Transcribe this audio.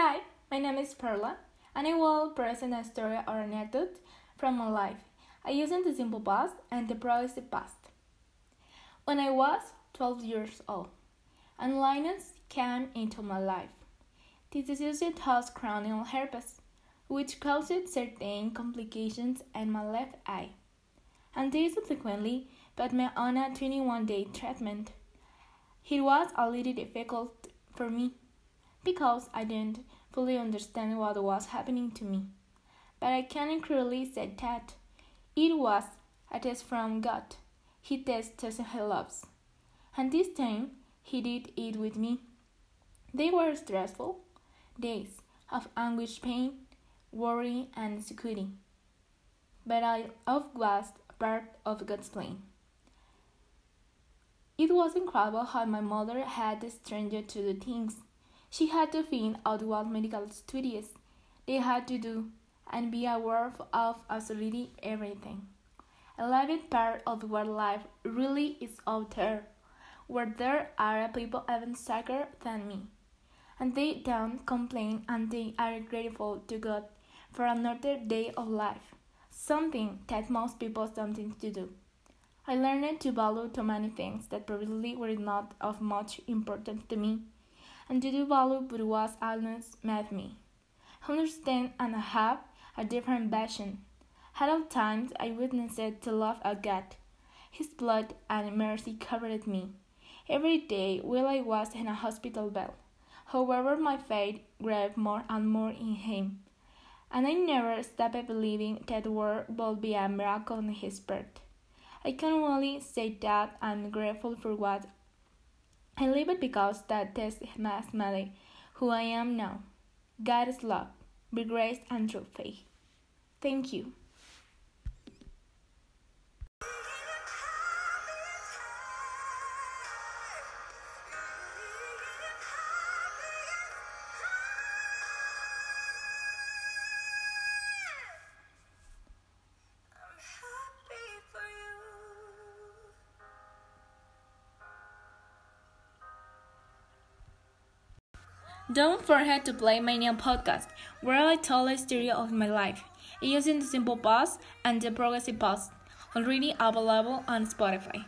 Hi, my name is Perla, and I will present a story or anecdote from my life. I use the simple past and the progressive past. When I was 12 years old, and Linus came into my life. This disease has cranial herpes, which caused certain complications in my left eye, and this subsequently put me on a 21-day treatment. It was a little difficult for me because I didn't fully understand what was happening to me. But I can clearly say that it was a test from God. He tested his loves. And this time he did it with me. They were stressful days of anguish, pain, worry, and insecurity. But I was part of God's plan. It was incredible how my mother had the strength to do things she had to find out what medical studies they had to do and be aware of absolutely everything. A living part of what life really is out there, where there are people even sicker than me. And they don't complain and they are grateful to God for another day of life, something that most people don't think to do. I learned to value too many things that probably were not of much importance to me and to do value always met me. Understand and have a different vision. At all times I witnessed the love of God. His blood and mercy covered me every day while I was in a hospital bed. However, my faith grew more and more in Him, and I never stopped believing that world would be a miracle in His birth. I can only say that I'm grateful for what I live it because that test has made who I am now. God is love, be grace and true faith. Thank you. Don't forget to play my new podcast, where I tell the story of my life, using the simple past and the progressive past, already available on Spotify.